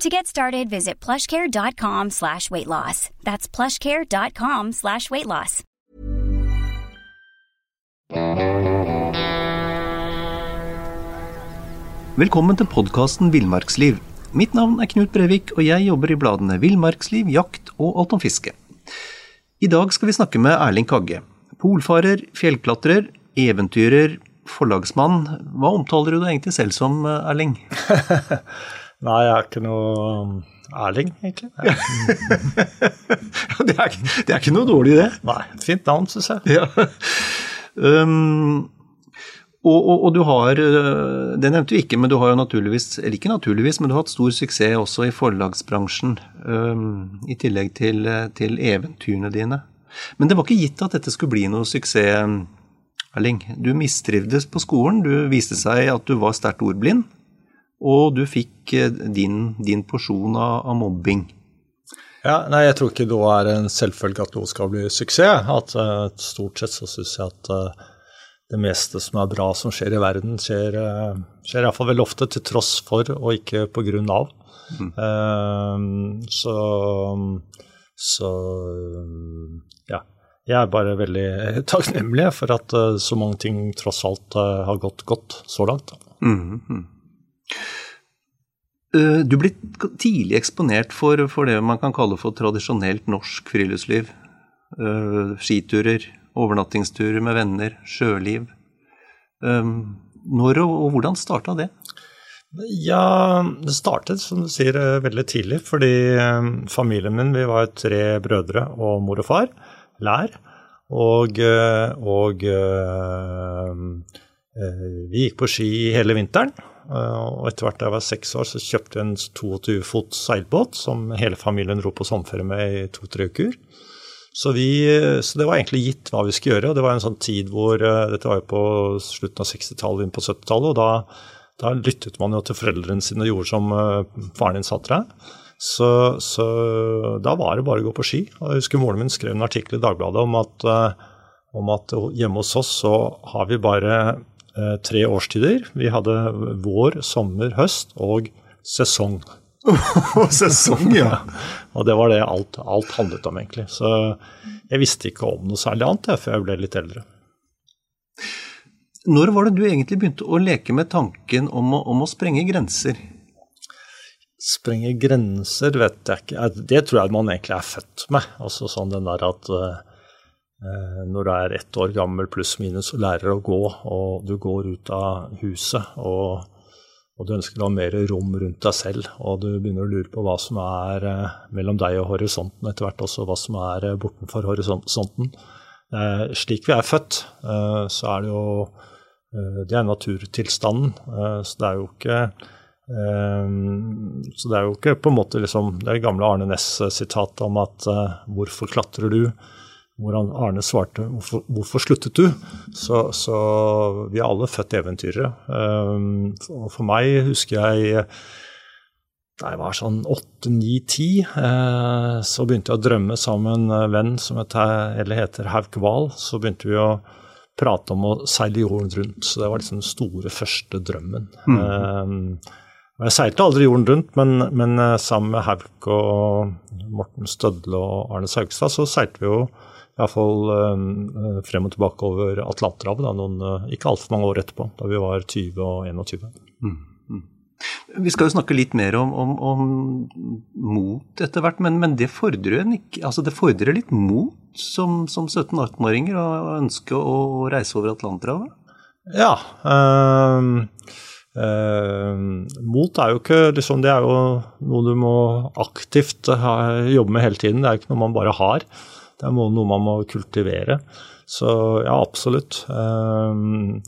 To get started, visit plushcare.com slash weight loss. That's plushcare.com slash weight loss. Velkommen til podkasten Villmarksliv. Mitt navn er Knut Brevik, og jeg jobber i bladene Villmarksliv, Jakt og Alt om fiske. I dag skal vi snakke med Erling Kagge. Polfarer, fjellklatrer, eventyrer, forlagsmann. Hva omtaler du deg egentlig selv som, Erling? Nei, jeg er ikke noe um, Erling, egentlig. det, er, det, er, ikke noe dårlig, det. Nei, et fint navn, syns jeg. Ja. Um, og, og, og, du har, øh, det nevnte vi ikke, men du har jo naturligvis, eller ikke naturligvis, men du har hatt stor suksess også i forlagsbransjen. Um, I tillegg til, til, eventyrene dine. Men det var ikke gitt at dette skulle bli noe suksess, Erling. Du mistrivdes på skolen. Du viste seg at du var sterkt ordblind. Og du fikk øh, din, din porsjon av, av, mobbing. Ja, nei, Jeg tror ikke det er en selvfølge at noe skal bli suksess. At uh, Stort sett så syns jeg at uh, det meste som er bra som skjer i verden, skjer, uh, skjer iallfall veldig ofte til tross for og ikke på grunn av. Mm. Uh, så, så ja. Jeg er bare veldig takknemlig for at så mange ting tross alt har gått godt så langt. Mm -hmm. Du ble tidlig eksponert for, for, det man kan kalle for tradisjonelt norsk friluftsliv. Skiturer, overnattingsturer med venner, sjøliv. Um, når og, hvordan starta det? Ja, det startet som du sier veldig tidlig. Fordi familien min, vi var tre brødre og mor og far. Lær. Og, og vi gikk på ski hele vinteren. Og etter hvert da jeg var seks år, så kjøpte jeg en 22 fot seilbåt som hele familien dro på sommerferie med i to-tre uker. Så, vi, så, det var egentlig gitt hva vi skulle gjøre. og Det var en sånn tid hvor eh, Dette var jo på slutten av 60-tallet, inn på 70-tallet. og da, da, lyttet man jo til foreldrene sine og gjorde som faren din sa til deg. Så, så, da var det bare å gå på ski. og Jeg husker moren min skrev en artikkel i Dagbladet om at, om at hjemme hos oss så har vi bare tre årstider. Vi hadde vår, sommer, høst og sesong. sesong, ja. og det var det alt, alt, handlet om, egentlig. Så jeg visste ikke om noe særlig annet jeg, før jeg ble litt eldre. Når var det du egentlig begynte å leke med tanken om å, om å sprenge grenser? Sprenge grenser vet jeg ikke. Det tror jeg man egentlig er født med. Altså sånn den der at uh, når du er ett år gammel pluss minus og lærer å gå, og du går ut av huset og og du ønsker å ha mer rom rundt deg selv, og du begynner å lure på hva som er eh, mellom deg og horisonten, etter hvert også hva som er eh, bortenfor horisonten. Eh, slik vi er født, så er det jo Det er naturtilstanden. Så det er jo ikke så det er jo ikke på en måte liksom, det gamle Arne Næss-sitatet om at 'hvorfor klatrer du?' Hvor Arne svarte hvorfor, hvorfor sluttet du? Så, så, vi er alle født eventyrere. Um, og for meg husker jeg da jeg var sånn åtte, ni, ti, uh, så begynte jeg å drømme sammen med en venn som heter, heter Hauk Wahl. Så begynte vi å prate om å seile jorden rundt. Så det var liksom den store, første drømmen. Mm. Um, jeg seilte aldri jorden rundt, men, men uh, sammen med Hauk og Morten Stødle og Arne Saugstad så seilte vi jo iallfall uh, frem og tilbake over Atlanterhavet, uh, ikke altfor mange år etterpå, da vi var 20 og 21. Mm, mm. Vi skal jo snakke litt mer om, om, om mot etter hvert, men, men det, fordrer ikke, altså det, fordrer litt mot som, som 17-18-åringer å ønske å reise over Atlanterhavet? Ja. Øh, øh, mot er jo ikke liksom, Det er jo noe du må aktivt ha, jobbe med hele tiden. Det er jo ikke noe man bare har. Det er noe man må kultivere. Så ja, absolutt. Uh,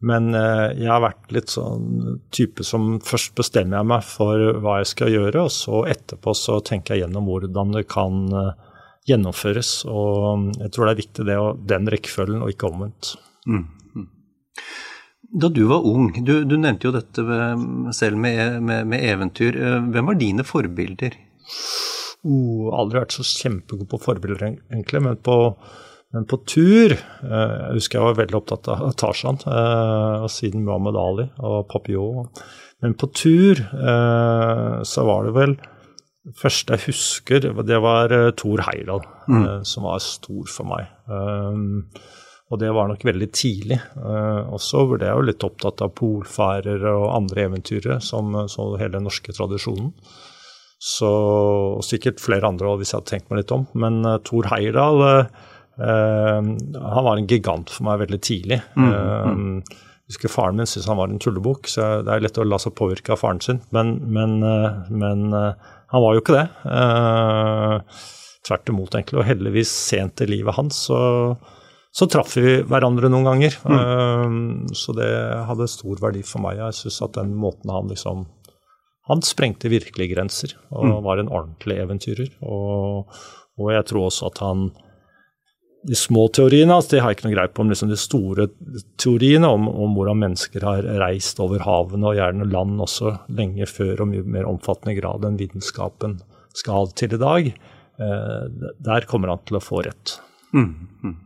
men eh, jeg har vært litt sånn type som først bestemmer jeg meg for hva jeg skal gjøre, og så etterpå så tenker jeg gjennom hvordan det kan eh, gjennomføres. Og jeg tror det er viktig det den rekkefølgen, og ikke omvendt. Mm. mm. Da du var ung, du, du nevnte jo dette selv med, med, med, eventyr. Eh, hvem var dine forbilder? Oh, aldri vært så kjempegod på forbilder, egentlig, men på men på tur eh, Jeg husker jeg var veldig opptatt av Tarzan, eh, og siden Muhammed Ali og Papillon. Men på tur eh, så var det vel første jeg husker, det var Thor Heyerdahl, mm. som var stor for meg. Og det var nok veldig tidlig. Og så ble jeg jo litt opptatt av polfarere og andre eventyrere, som, så hele den norske tradisjonen. Så, og sikkert flere andre hvis jeg hadde tenkt meg litt om. Men Thor Heyerdahl Uh, han var en gigant for meg veldig tidlig. Mm, mm. Uh, husker Faren min syntes han var en tullebukk, så det er lett å la seg påvirke av faren sin. Men, men, uh, men han var jo ikke det. Tvert imot, egentlig. Og heldigvis sent i livet hans så, så traff vi hverandre noen ganger. Mm. så det hadde stor verdi for meg. Jeg syns at den måten han liksom Han sprengte virkelig grenser og mm. var en ordentlig eventyrer. Og, og jeg tror også at han de små teoriene altså, det har jeg ikke noe greie på, men liksom de store teoriene om, om, hvordan mennesker har reist over havene og gjerne land også lenge før og mye mer omfattende grad enn vitenskapen skal til i dag, eh, der kommer han til å få rett. Mm, mm.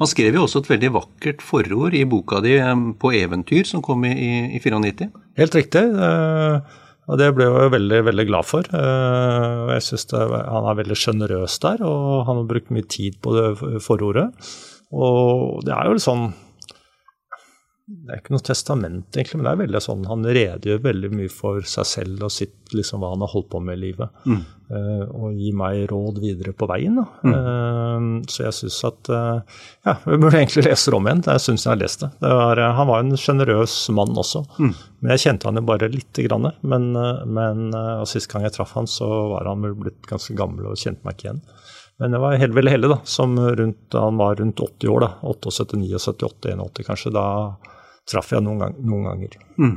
Han skrev jo også et veldig vakkert forord i boka di eh, på eventyr, som kom i, i, i 94? Helt riktig. Eh, og det ble jeg veldig veldig glad for. Eh, jeg syns han er veldig sjenerøs der, og han har brukt mye tid på det forordet. Og det er jo sånn det er ikke noe testament, egentlig, men det er veldig sånn, han redegjør veldig mye for seg selv og sitt, liksom, hva han har holdt på med i livet. Mm. Uh, og gir meg råd videre på veien. Mm. Uh, så jeg syns at uh, Ja, vi burde egentlig lese det om igjen. Jeg syns jeg har lest det. det var, han var en sjenerøs mann også. Mm. Men jeg kjente han jo bare lite grann. Men, men og sist gang jeg traff han, så var han vel blitt ganske gammel og kjente meg ikke igjen. Men jeg var helt veldig heldig, da, som rundt, han var rundt 80 år. da, 78, 79, 81 kanskje. Da traff jeg noen, gang, noen ganger. Mm.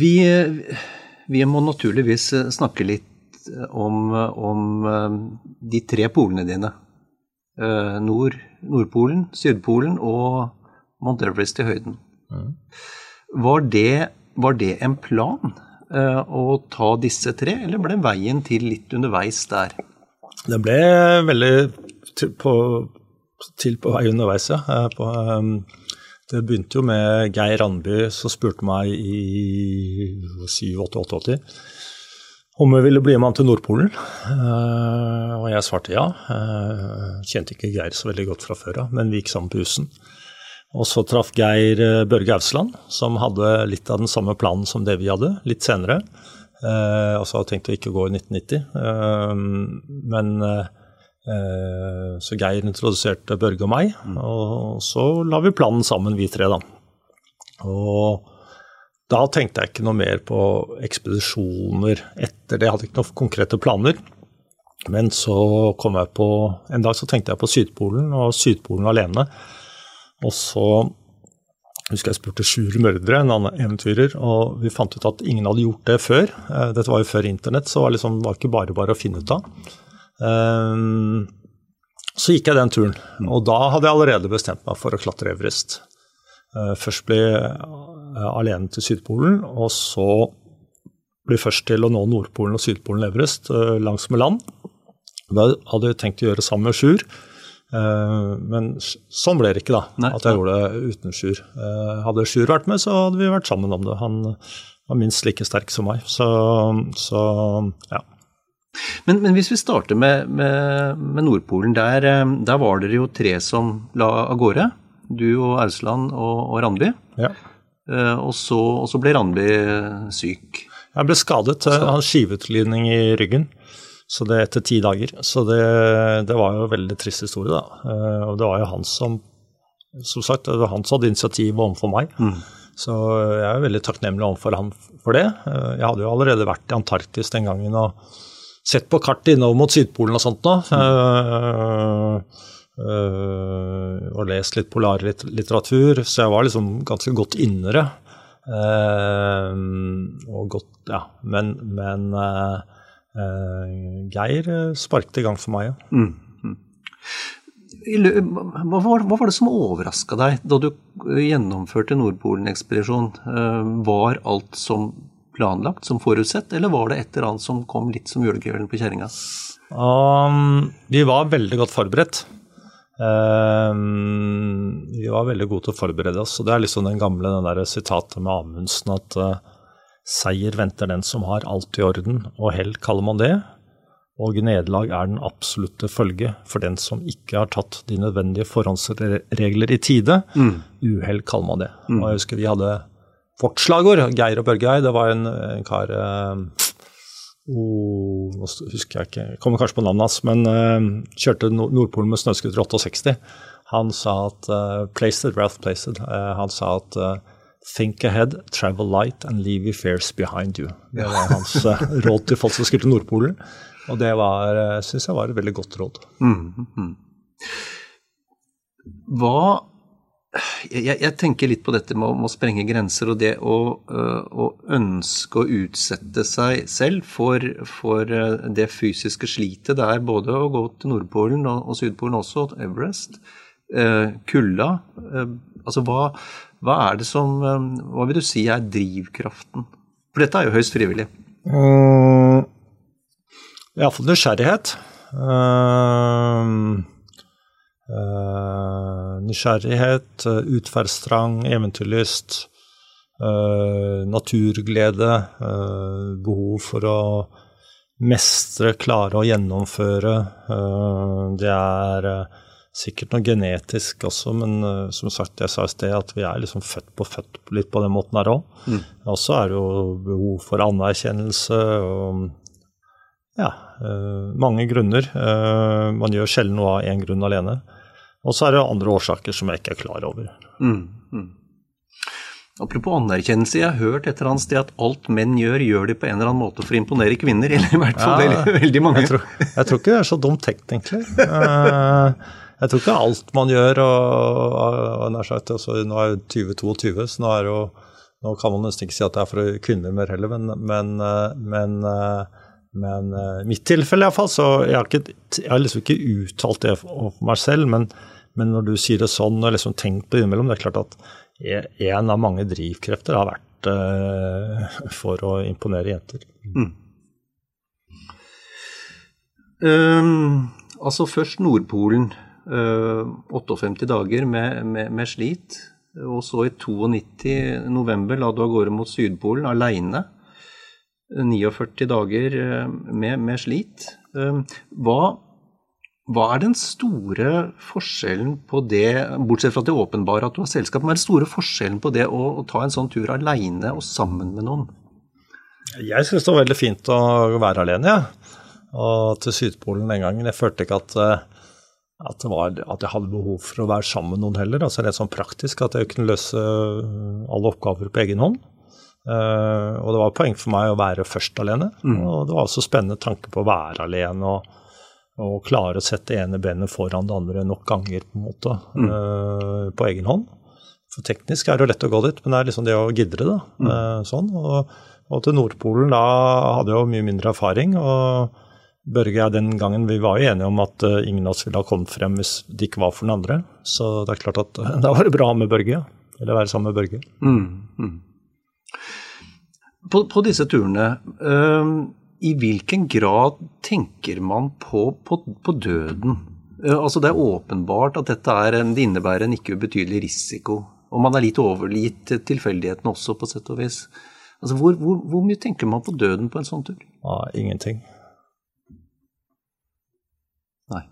Vi, vi, må naturligvis snakke litt om, om eh, de tre polene dine. Eh, Nord, Nordpolen, Sydpolen og Mount Everest i høyden. Mm. Var, det, var, det, en plan å ta disse tre, eller ble veien til litt underveis der? Det ble veldig på, til på vei underveis, ja. På, um, det begynte jo med Geir Randby som spurte meg i 87-88 om jeg ville bli med han til Nordpolen. Og jeg svarte ja. Kjente ikke Geir så veldig godt fra før av, men vi gikk sammen på husen. Og så traff Geir Børge Ausland, som hadde litt av den samme planen som det vi hadde, litt senere. Eh, og så hadde tenkt å ikke gå i 1990. men Eh, så Geir introduserte Børge og meg, mm. og så la vi planen sammen, vi tre, da. Og da tenkte jeg ikke noe mer på ekspedisjoner etter det. Jeg hadde ikke noen konkrete planer. Men så kom jeg på En dag så tenkte jeg på Sydpolen, og Sydpolen alene. Og så husker jeg spurte Sjur Mørdre, en annen eventyrer, og vi fant ut at ingen hadde gjort det før. Eh, dette var jo før internett, så det var liksom, var ikke bare bare å finne ut av. Ehm, så gikk jeg den turen, og da hadde jeg allerede bestemt meg for å klatre Everest. Eh, først bli eh, alene til Sydpolen, og så bli først til å nå Nordpolen og Sydpolen Everest eh, langs med land. Da hadde jeg tenkt å gjøre sammen med Sjur, men sånn ble det ikke, da. Nei, at jeg gjorde det uten Sjur. Hadde Sjur vært med, så hadde vi vært sammen om det. Han var minst like sterk som meg. Så, så ja. Men, men, hvis vi starter med, med, med Nordpolen, der, eh, der, var dere jo tre som la av gårde. Du og Ausland og, og Randby. Ja. og, så, og så ble Randby syk. Jeg ble skadet. Jeg hadde skiveutglidning i ryggen så det etter ti dager. Så det, det var jo en veldig trist historie, da. Og det var jo han som som sagt, det var han som hadde initiativet overfor meg. Mm. Så jeg er veldig takknemlig overfor han for det. Jeg hadde jo allerede vært i Antarktis den gangen og sett på kartet innover mot Sydpolen og sånt nå. Mm. Uh, og lest litt polarlitteratur, så jeg var liksom ganske godt inne det. Uh, og godt, ja. Men, men Geir sparket i gang for meg, ja. Mm. mm. Hva var, hva var, det som overraska deg da du gjennomførte Nordpolen-ekspedisjon? Var alt som planlagt, som forutsett, eller var det et eller annet som kom litt som julekvelden på kjerringa? Um, vi var veldig godt forberedt. Um, vi var veldig gode til å forberede oss. og Det er liksom den gamle den der sitatet med Amundsen at uh, seier venter den som har alt i orden, og hell kaller man det. Og nederlag er den absolutte følge for den som ikke har tatt de nødvendige forhåndsregler i tide. Mm. Uhell kaller man det. Mm. Og jeg husker vi hadde vårt slagord, Geir og Børgei, det var en, en kar eh, oh, Nå husker jeg ikke, jeg kommer kanskje på navnet hans, men eh, kjørte Nordpolen med snøscooter 68. Han sa at uh, Placed, Ralph Placed, uh, han sa at Think ahead, travel light and leave your fears behind you. Det var hans råd til folk som skulle til Nordpolen. Og det var, syns jeg var et veldig godt råd. Mm, mm. Hva jeg, jeg, tenker litt på dette med å, sprenge grenser og det å, øh, å, ønske å utsette seg selv for, for, det fysiske slitet det er både å gå til Nordpolen og, og Sydpolen også, Everest. Kulda. Uh, altså hva, hva, er det som Hva vil du si er drivkraften? For dette er jo høyst frivillig. Mm, Iallfall nysgjerrighet. Uh, Uh, nysgjerrighet, uh, utferdstrang, eventyrlyst, uh, naturglede, behov for å mestre, klare å gjennomføre. det er sikkert noe genetisk også, men som sagt, jeg sa i sted at vi er liksom født på født litt på den måten her òg. Mm. Også er det jo behov for anerkjennelse og ja, mange grunner. man gjør sjelden noe av én grunn alene. Og så er det andre årsaker som jeg ikke er klar over. Mm, mm. Apropos anerkjennelse, jeg har hørt et eller annet sted at alt menn gjør, gjør de på en eller annen måte for å imponere kvinner. Eller i hvert fall ja, veldig mange. Jeg tror, jeg tror, ikke det er så dumt tenkt, egentlig. Eh, jeg tror ikke alt man gjør og, og og sagt, altså, Nå er det 2022, så nå, jo, nå kan man nesten ikke si at det er for kvinner mer heller, men, men, eh, men eh, men i mitt tilfelle iallfall, så jeg har, ikke, jeg har liksom ikke uttalt det for meg selv, men når du sier det sånn, og liksom tenkt på innimellom, det er klart at en av mange drivkrefter har vært uh, for å imponere jenter. Mm. Um, altså først Nordpolen. Uh, 58 dager med, med, med, slit. Og så i 92 november la du av gårde mot Sydpolen aleine. 49 dager med, med slit. Uh, hva hva er den store forskjellen på det, bortsett fra det åpenbare at du har selskap, hva er den store forskjellen på det å, å ta en sånn tur aleine og sammen med noen? Jeg syns det var veldig fint å være alene, jeg. Ja. Og til Sydpolen den gangen. Jeg følte ikke at, eh, at, var, at, jeg hadde behov for å være sammen med noen heller. Altså rett sånn praktisk at jeg kunne løse alle oppgaver på egen hånd. Uh, og det var poeng for meg å være først alene. Mm. Og det var også spennende tanke på å være alene. og og klare å sette ene benet foran det andre nok ganger på en måte, mm. uh, på egen hånd. For teknisk er det jo lett å gå dit, men det er liksom det å gidre, det. Mm. Uh, sånn. Og, og, til Nordpolen da hadde jeg jo mye mindre erfaring. og Børge den gangen vi var jo enige om at uh, ingen av oss ville ha kommet frem hvis det ikke var for den andre. Så det er klart at da var det bra med Børge. Eller være sammen med Børge. Mm. mm. På, på, disse turene i hvilken grad tenker man på, på, på døden? Uh, altså Det er åpenbart at dette er en, det innebærer en ikke ubetydelig risiko. Og man er litt overgitt tilfeldighetene også, på sett og vis. Altså hvor, hvor, hvor, mye tenker man på døden på en sånn tur? Ja, ingenting. Nei.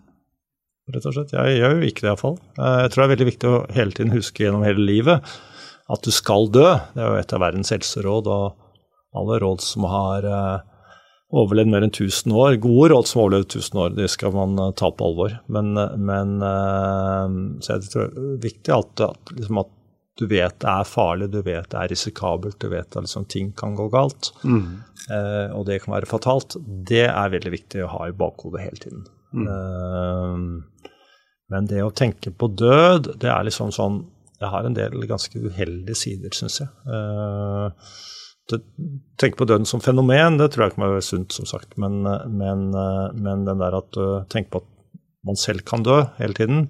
Rett og slett. Jeg gjør jo ikke det, iallfall. Eh, jeg tror det er veldig viktig å hele tiden huske gjennom hele livet at du skal dø. Det er jo et av verdens helseråd, og alle råd som har uh, overlevd mer enn 1000 år, gode råd som har overlevd 1000 år, det skal man uh, ta på alvor. Men, men så jeg tror det er viktig at, at, liksom at, du vet det er farlig, du vet det er risikabelt, du vet at liksom, ting kan gå galt, mm. og det kan være fatalt. Det er veldig viktig å ha i bakhodet hele tiden. Mm. Men det å tenke på død, det er liksom sånn Det har en del ganske uheldige sider, syns jeg. Å tenke på døden som fenomen, det tror jeg ikke må være sunt, som sagt. Men, men, men den der at du tenker på at man selv kan dø hele tiden,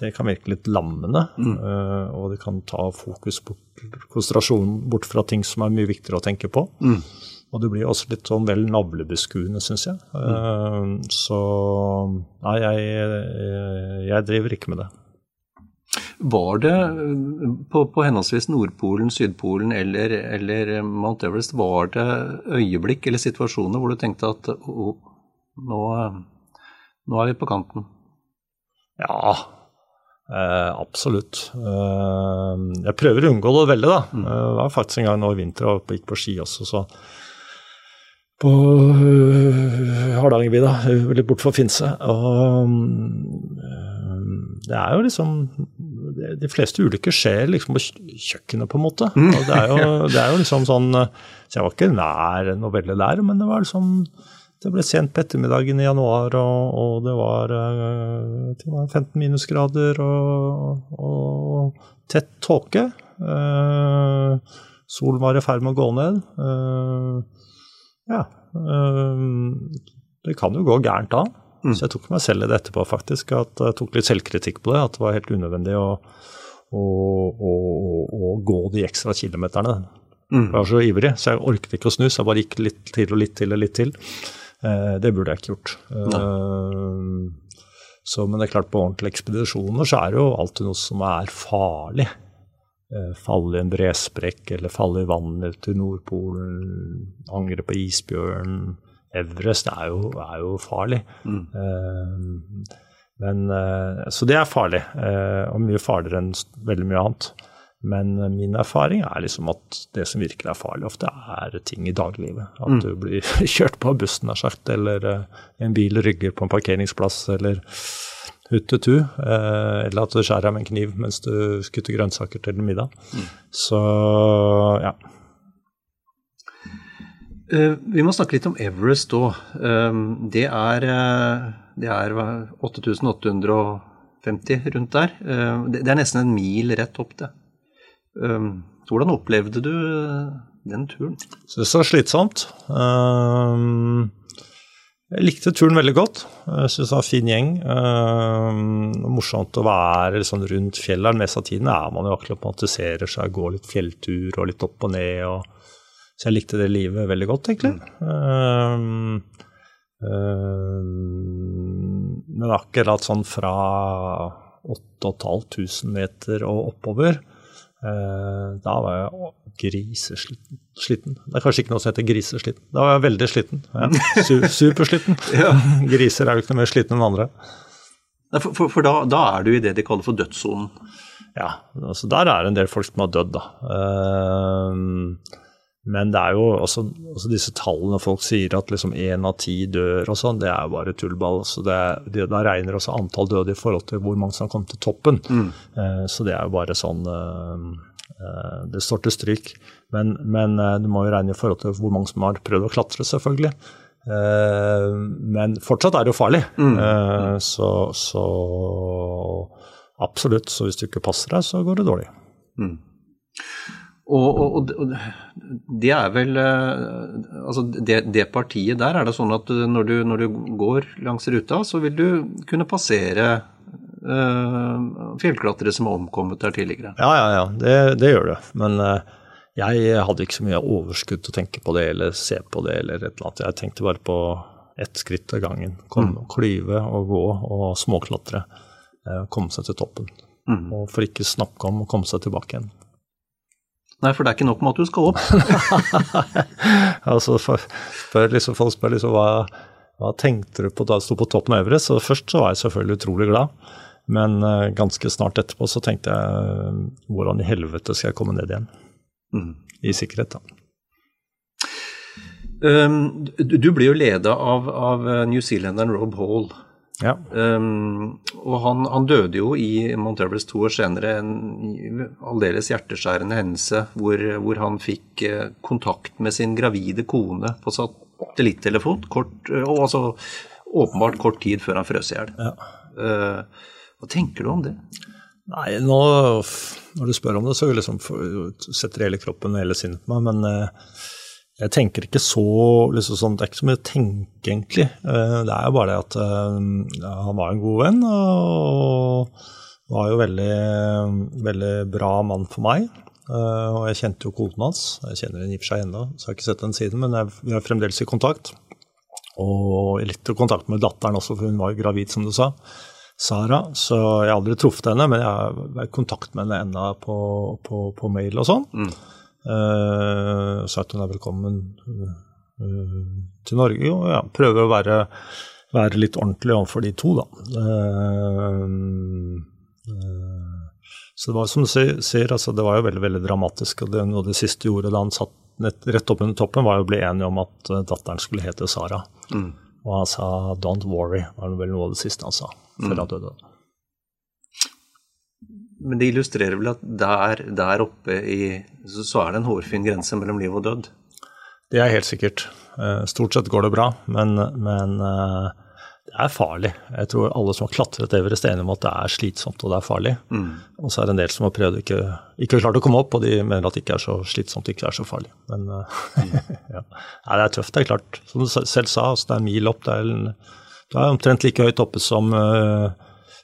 det kan virke litt lammende. Mm. Uh, og det kan ta fokus bort, konsentrasjonen bort fra ting som er mye viktigere å tenke på. Mm. Og det blir også litt sånn vel navlebeskuende, syns jeg. Mm. Så nei, jeg, jeg, driver ikke med det. Var det på, på henholdsvis Nordpolen, Sydpolen eller, eller, Mount Everest, var det øyeblikk eller situasjoner hvor du tenkte at oh, nå, nå er vi på kanten? Ja, Eh, absolutt. Eh, jeg prøver å unngå det veldig, da. Mm. Eh, det var faktisk en gang nå i vinter og gikk på ski også, så på uh, Hardangervidda, litt bort fra Finse. Og uh, det er jo liksom De fleste ulykker skjer liksom på kjøkkenet, på en måte. Mm. Og det er, jo, det er jo liksom sånn Så jeg var ikke nær noe veldig der, men det var liksom det ble sent på ettermiddagen i januar, og, og det, var, det, var, 15 minusgrader og, og tett tåke. Uh, solen var i ferd med å gå ned. Eh, ja. Øh, det kan jo gå gærent da. Mm. Så jeg tok meg selv i det etterpå, faktisk. At jeg tok litt selvkritikk på det. At det var helt unødvendig å, å, å, å gå de ekstra kilometerne. Mm. Jeg var så ivrig, så jeg orket ikke å snu. Så jeg bare gikk litt til og litt til og litt til. Eh, det burde jeg ikke gjort. Eh, så, men det er klart, på ordentlige ekspedisjoner så er det jo alltid noe som er farlig. Eh, falle i en bresprekk eller falle i vannet til Nordpolen, angre på isbjørn. Everest er jo, er jo farlig. Mm. Uh, men, uh, så det er farlig, og mye farligere enn veldig mye annet. Men min erfaring er liksom at det som virkelig er farlig, ofte er ting i dagliglivet. At mm. du blir kjørt på av bussen, nær sagt, eller en bil rygger på en parkeringsplass, eller huttetu, eh, eller at du skjærer av med en kniv mens du skutter grønnsaker til middag. Mm. Så ja. Uh, vi må snakke litt om Everest òg. Uh, det er, det er 8850 rundt der. Det, det, er nesten en mil rett opp, det. hvordan opplevde du den turen? Det var slitsomt. Uh, jeg likte turen veldig godt. Jeg syns det var en fin gjeng. Uh, morsomt å være liksom rundt fjellet. Mest av tiden er man jo akklimatiserer seg, går litt fjelltur og litt opp og ned. Og, så jeg likte det livet veldig godt, egentlig. Uh, uh, men akkurat sånn fra 8500 meter og oppover da var jeg grisesliten. Det er kanskje ikke noe som heter grisesliten. Da var jeg veldig sliten. Ja. Supersliten. ja. Griser er jo ikke noe mer slitne enn andre. For, for, for da, da, er du i det de kaller for dødssonen? Ja, altså der er det en del folk som har dødd, da. Uh, men det er jo også, også, disse tallene folk sier at liksom én av ti dør og sånn, det er jo bare tullball. Så det, det, Da regner også antall døde i forhold til hvor mange som har kommet til toppen. Mm. Uh, så det er jo bare sånn uh, Det står til stryk. Men, men uh, du må jo regne i forhold til hvor mange som har prøvd å klatre, selvfølgelig. Men fortsatt er det jo farlig. Mm. Så, så, absolutt. Så hvis du ikke passer deg, så går det dårlig. Mm. Og, og, og, det er vel eh, Altså det, det, partiet der, er det sånn at når du, når du, går langs ruta, så vil du kunne passere uh, fjellklatrere som har omkommet der tidligere? Ja, ja, ja. Det, det gjør det. Men uh, jeg hadde ikke så mye overskudd til å tenke på det eller se på det eller et eller annet. Jeg tenkte bare på ett skritt av gangen. Kom, mm. Klyve og gå og småklatre. Uh, komme seg til toppen. Mm. Og for ikke snakke om å komme seg tilbake igjen. Nei, for det er ikke nok med at du skal opp. altså, for, for liksom, folk spør liksom hva, hva tenkte du på da du sto på toppen av Everest? Så først så var jeg selvfølgelig utrolig glad. Men uh, ganske snart etterpå så tenkte jeg hvordan i helvete skal jeg komme ned igjen? Mm. I sikkerhet, da. Um, du blir jo leda av, av New Zealanderen Rob Hall. Ja. Um, og han, han, døde jo i Mount Everest to år senere, en aldeles hjerteskjærende hendelse hvor, hvor, han fikk eh, kontakt med sin gravide kone på satellittelefon, kort, eh, og altså åpenbart kort tid før han frøs i hjel. Ja. Uh, hva tenker du om det? Nei, nå, Når du spør om det, så liksom, setter hele kroppen og hele sinnet på meg, men uh, jeg tenker ikke så liksom sånn, Det er ikke så mye å tenke, egentlig. Eh, det er jo bare det at eh, ja, han var en god venn, og var jo veldig, veldig bra mann for meg. Eh, og jeg kjente jo koden hans. Jeg kjenner henne i og for seg ennå, så jeg har ikke sett den siden, men jeg, vi er fremdeles i kontakt. Og litt i kontakt med datteren også, for hun var jo gravid, som du sa. Sara, så jeg har aldri truffet henne, men jeg har kontakt med henne ennå på, på, på, mail og sånn. Mm. Uh, at hun er velkommen uh, til Norge. Og ja, prøver å være, være litt ordentlig overfor de to, da. Uh, så det var som du ser, altså, det var jo veldig veldig dramatisk. og det, Noe av det siste gjorde da han satt rett opp under toppen, var å bli enige om at datteren skulle hete Sara. Mm. Og han sa 'don't worry', var vel noe av det siste han sa før han døde. Men det illustrerer vel at der, der oppe i så, så, er det en hårfin grense mellom liv og død? Det er helt sikkert. Eh, stort sett går det bra, men, men eh, det er farlig. Jeg tror alle som har klatret Everest er enige om at det er slitsomt og det er farlig. Mm. Og så er det en del som har prøvd ikke, ikke klart å komme opp, og de mener at det ikke er så slitsomt ikke er så farlig. Men mm. ja. Nei, det er tøft, det er klart. Som du selv sa, altså, det er mil opp. Det er, det er omtrent like høyt oppe som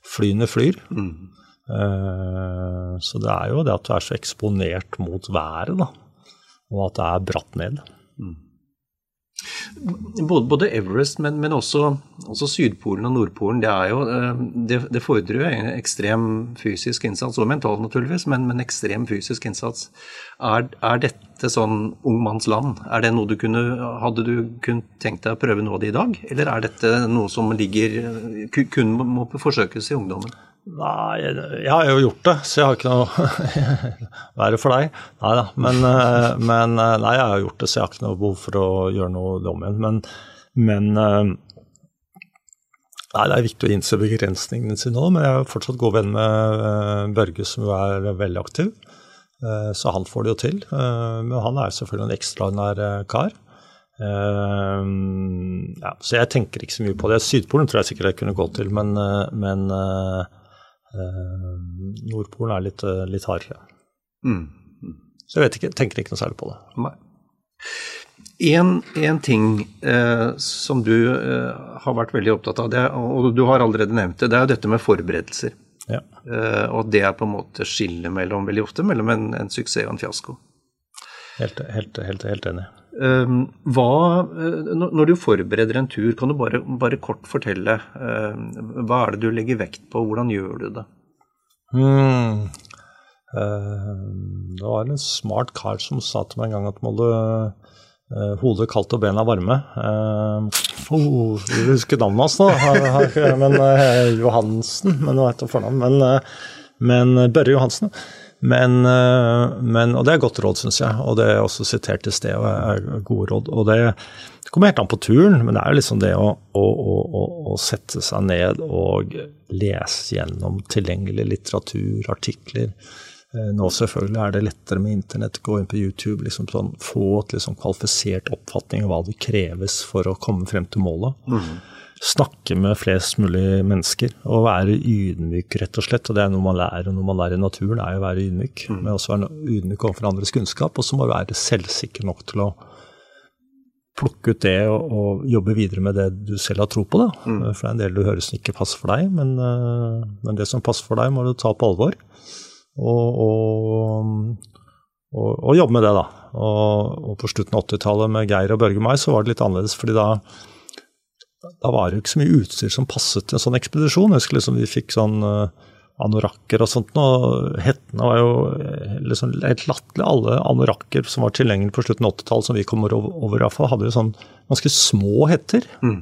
flyene flyr. Mm. Eh, så det er jo det at du er så eksponert mot været, da. Og at det er bratt ned. Mm. Både, både, Everest, men, men også, også, Sydpolen og Nordpolen, det, jo, eh, det, det fordrer jo ekstrem fysisk innsats, og mental naturligvis, men, men ekstrem fysisk innsats. Er, er, dette sånn ung manns land? Er det noe du kunne, Hadde du kunnet tenkt deg å prøve noe av det i dag, eller er dette noe som ligger, kun må forsøkes i ungdommen? Nei, jeg har jo gjort det, så jeg har ikke noe Verre for deg. Nei da. Men, eh, men, eh, nei, jeg har gjort det, så jeg har ikke noe behov for å gjøre noe om igjen. Men, men eh, Nei, det er viktig å innse begrensningene sine òg, men jeg er fortsatt god venn med Børge, som jo er veldig aktiv. Så han får det jo til. Men han er selvfølgelig en ekstraordinær kar. Ja, så jeg tenker ikke så mye på det. Sydpolen tror jeg sikkert jeg kunne gå til, men, men Nordpolen er litt, eh, litt hardere. Mm. Så jeg ikke, tenker ikke noe særlig på det. Nei. En, en ting eh, som du eh, har vært veldig opptatt av, det, og du har allerede nevnt det, det er jo dette med forberedelser. Ja. Eh, og det er på en måte skillet mellom, veldig ofte mellom en, en suksess og en fiasko. Helt, helt, helt, helt enig. Ehm, hva, eh, når du forbereder en tur, kan du bare, bare, kort fortelle ehm, hva er det du legger vekt på, hvordan gjør du det? Mm. Det var en smart kar som sa til meg en gang at må du eh, hodet kaldt og bena varme. Oh, jeg husker navnet hans nå, men, Johansen, men hva heter fornavn? Men, men Børre Johansen. Men, eh, men, og det er godt råd, syns jeg. Og det er også sitert i sted og er gode råd. Og det, det, kommer helt an på turen, men det er jo liksom det å, å, å, å sette seg ned og lese gjennom tilgjengelig litteratur, artikler. Eh, nå selvfølgelig er det lettere med internett, gå inn på YouTube, liksom sånn, få et liksom kvalifisert oppfatning av hva det kreves for å komme frem til målet. Mm snakke med flest mulig mennesker og være ydmyk, rett og slett. Og det er noe man lærer, og noe man lærer i naturen, er å være ydmyk. Mm. Men også være ydmyk overfor andres kunnskap, og så må du være selvsikker nok til å plukke ut det og, og, jobbe videre med det du selv har tro på. Da. Mm. For det er en del du hører som ikke passer for deg, men, uh, men, det som passer for deg, må du ta på alvor. Og, og, og jobbe med det, da. Og, på slutten av 80-tallet med Geir og Børge Mai så var det litt annerledes, fordi da da var det jo ikke så mye utstyr som passet til en sånn ekspedisjon. Jeg husker liksom Vi fikk sånn uh, anorakker og sånt. Og hettene var jo liksom helt latterlig. Alle anorakker som var tilgjengelige på slutten av 80-tallet, som vi kom over, iallfall, hadde jo sånn ganske små hetter. Mm.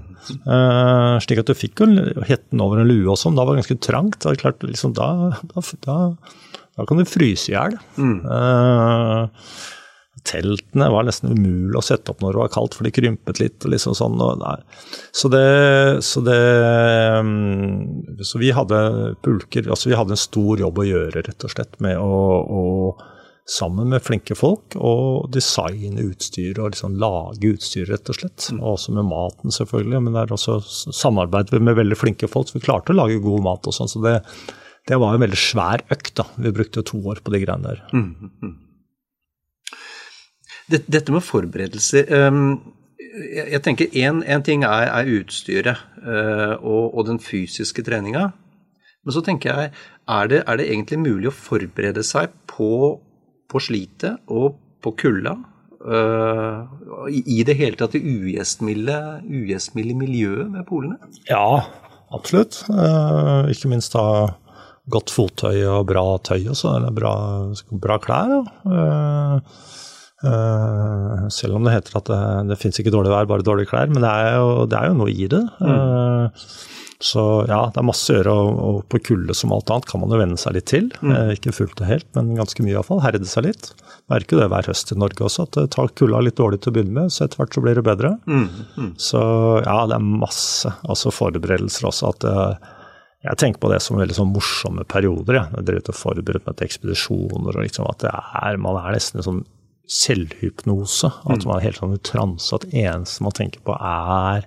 Uh, slik at du fikk jo hetten over en lue og sånn. Da var det ganske trangt. Da, klart, liksom, da, da, da kan du fryse i hjel. Mm. Uh, teltene var nesten umulig å sette opp når det var kaldt, for de krympet litt. og liksom sånn. Og så, det, så, det, mm, så vi hadde pulker altså Vi hadde en stor jobb å gjøre, rett og slett, med å, å sammen med flinke folk og designe utstyr og liksom lage utstyr, rett og slett. Og også med maten, selvfølgelig. Men det er også samarbeid med veldig flinke folk, så vi klarte å lage god mat og sånn. Så det, det var en veldig svær økt. da. Vi brukte to år på de greiene der. Mm, mm. Dette med forberedelser ehm, Jeg tenker én ting er, er utstyret eh, og, og, den fysiske treninga. Men så tenker jeg, er det, er det egentlig mulig å forberede seg på, på slitet og på kulda? Uh, I det hele tatt det ugjestmilde, miljøet ved polene? Ja, absolutt. Uh, ikke minst da godt fottøy og bra tøy og så, eller bra, bra klær. Uh, Uh, selv om det heter at det, det fins ikke dårlig vær, bare dårlige klær. Men det er jo, det er jo noe i det. Mm. Uh, så ja, det er masse å gjøre, og, og på kulde som alt annet kan man jo venne seg litt til. Mm. Uh, ikke fullt og helt, men ganske mye iallfall. Herde seg litt. Merker jo det hver høst i Norge også, at det tar kulda litt dårlig til å begynne med, så etter hvert så blir det bedre. Mm. mm. Så ja, det er masse altså forberedelser også. at jeg tenker på det som veldig sånn morsomme perioder. Ja. Jeg drev og forberedte meg til ekspedisjoner. og liksom at det er, Man er nesten sånn selvhypnose. At mm. man er helt sånn i transe. At eneste man tenker på, er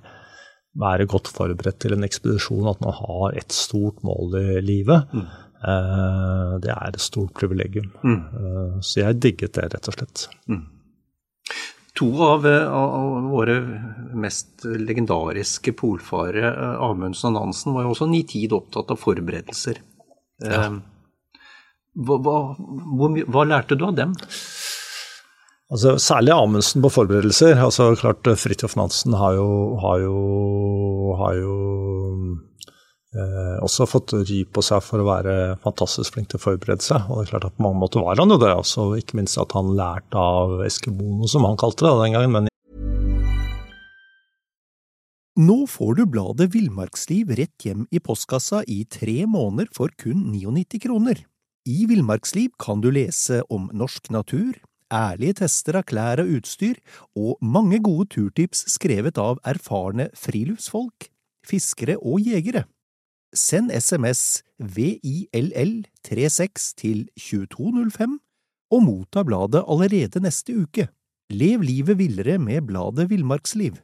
være godt forberedt til en ekspedisjon. At man har et stort mål i livet. Mm. Eh, det er et stort privilegium. Mm. Eh, så jeg digget det, rett og slett. Mm. To av, av, våre mest legendariske polfarere, Amundsen og Nansen, var jo også nitid opptatt av forberedelser. Ja. Eh, hva, hva, hva, hva lærte du av dem? Altså, særlig Amundsen på forberedelser. altså klart Fridtjof Nansen har jo, har jo, har jo eh, også fått ry på seg for å være fantastisk flink til å forberede seg. Og det er klart at På mange måter var han jo det, også, ikke minst at han lærte av eskimoene, som han kalte det den gangen. men nå får du bladet Villmarksliv rett hjem i postkassa i tre måneder for kun 99 kroner. I Villmarksliv kan du lese om norsk natur, ærlige tester av klær og utstyr, og mange gode turtips skrevet av erfarne friluftsfolk, fiskere og jegere. Send SMS VILL36 til 2205 og motta bladet allerede neste uke. Lev livet villere med bladet Villmarksliv.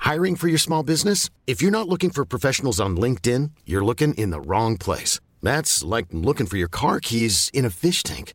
Hiring for your small business? If you're not looking for professionals on LinkedIn, you're looking in the wrong place. That's like looking for your car keys in a fish tank.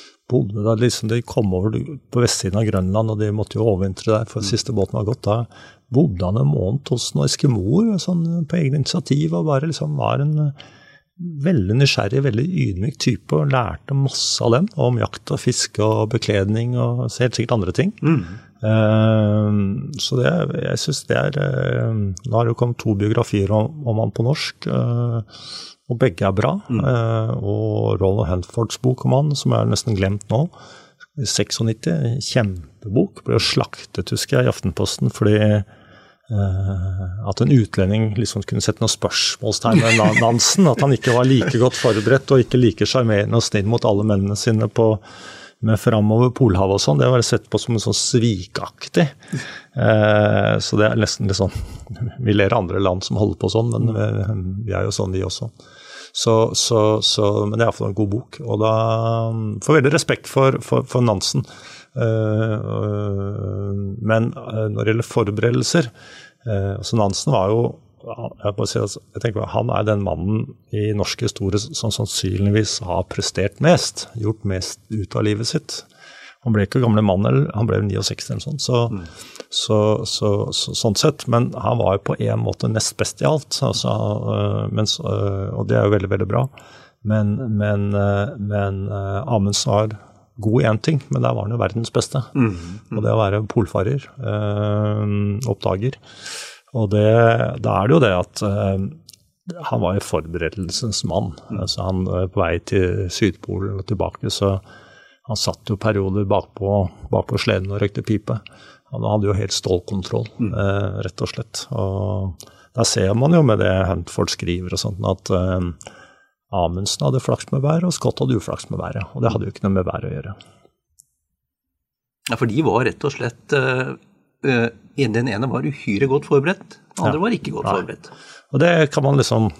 bodde der. liksom De kom over på vestsiden av Grønland, og de måtte jo overvintre der, for mm. siste båten var gått. Da bodde han en måned hos noen eskimoer sånn, på egen initiativ, og bare liksom var en eh, veldig nysgjerrig, veldig ydmyk type, og lærte masse av dem om jakt og fiske og bekledning og helt sikkert andre ting. Mm. Uh, så det, jeg syns det er uh, Nå har det jo kommet to biografier om, om han på norsk. Uh, og begge er bra. Mm. Uh, og Roland Hanfords bok om han, som er nesten glemt nå, 96, kjempebok. Ble jo slaktet, husker jeg, i Aftenposten fordi uh, at en utlending liksom kunne sette noen spørsmålstegn ved Nansen. At han ikke var like godt forberedt og ikke like sjarmerende og snill mot alle mennene sine på med framover Polhavet og sånn, det var sett på som en sånn svikaktig. Eh, så det er nesten litt sånn Vi ler av andre land som holder på sånn, men vi, vi er jo sånn, vi også. Så, så, så, men det er iallfall en god bok. Og da får veldig respekt for, for, for Nansen. Uh, men uh, når det gjelder forberedelser altså Nansen var jo jeg, si, jeg tenker, han er den mannen i norsk historie som sannsynligvis har prestert mest, gjort mest ut av livet sitt. Han ble ikke gamle mann, han ble 69 eller sånn, så, mm. så, så, sånn sett. Men han var jo på en måte nest best i alt, altså, øh, mens, øh, og det er jo veldig, veldig bra. Men, men, øh, men Amundsen var god i én ting, men der var han jo verdens beste. Mm. Mm. Og det å være polfarer, oppdager. Og det, da er det jo det at han var jo forberedelsens mann. Mm. Altså han på vei til Sydpolen og tilbake, så han satt jo perioder bakpå, bakpå sleden og røykte pipe. Han hadde jo helt stålkontroll, mm. eh, rett og slett. Og der ser man jo med det Huntford skriver og sånt, at eh, Amundsen hadde flaks med været, og Scott hadde uflaks med været. Og det hadde jo ikke noe med været å gjøre. Ja, for de var rett og slett eh, Den ene var uhyre godt forberedt, den andre ja. var ikke godt Nei. forberedt. Og det kan man liksom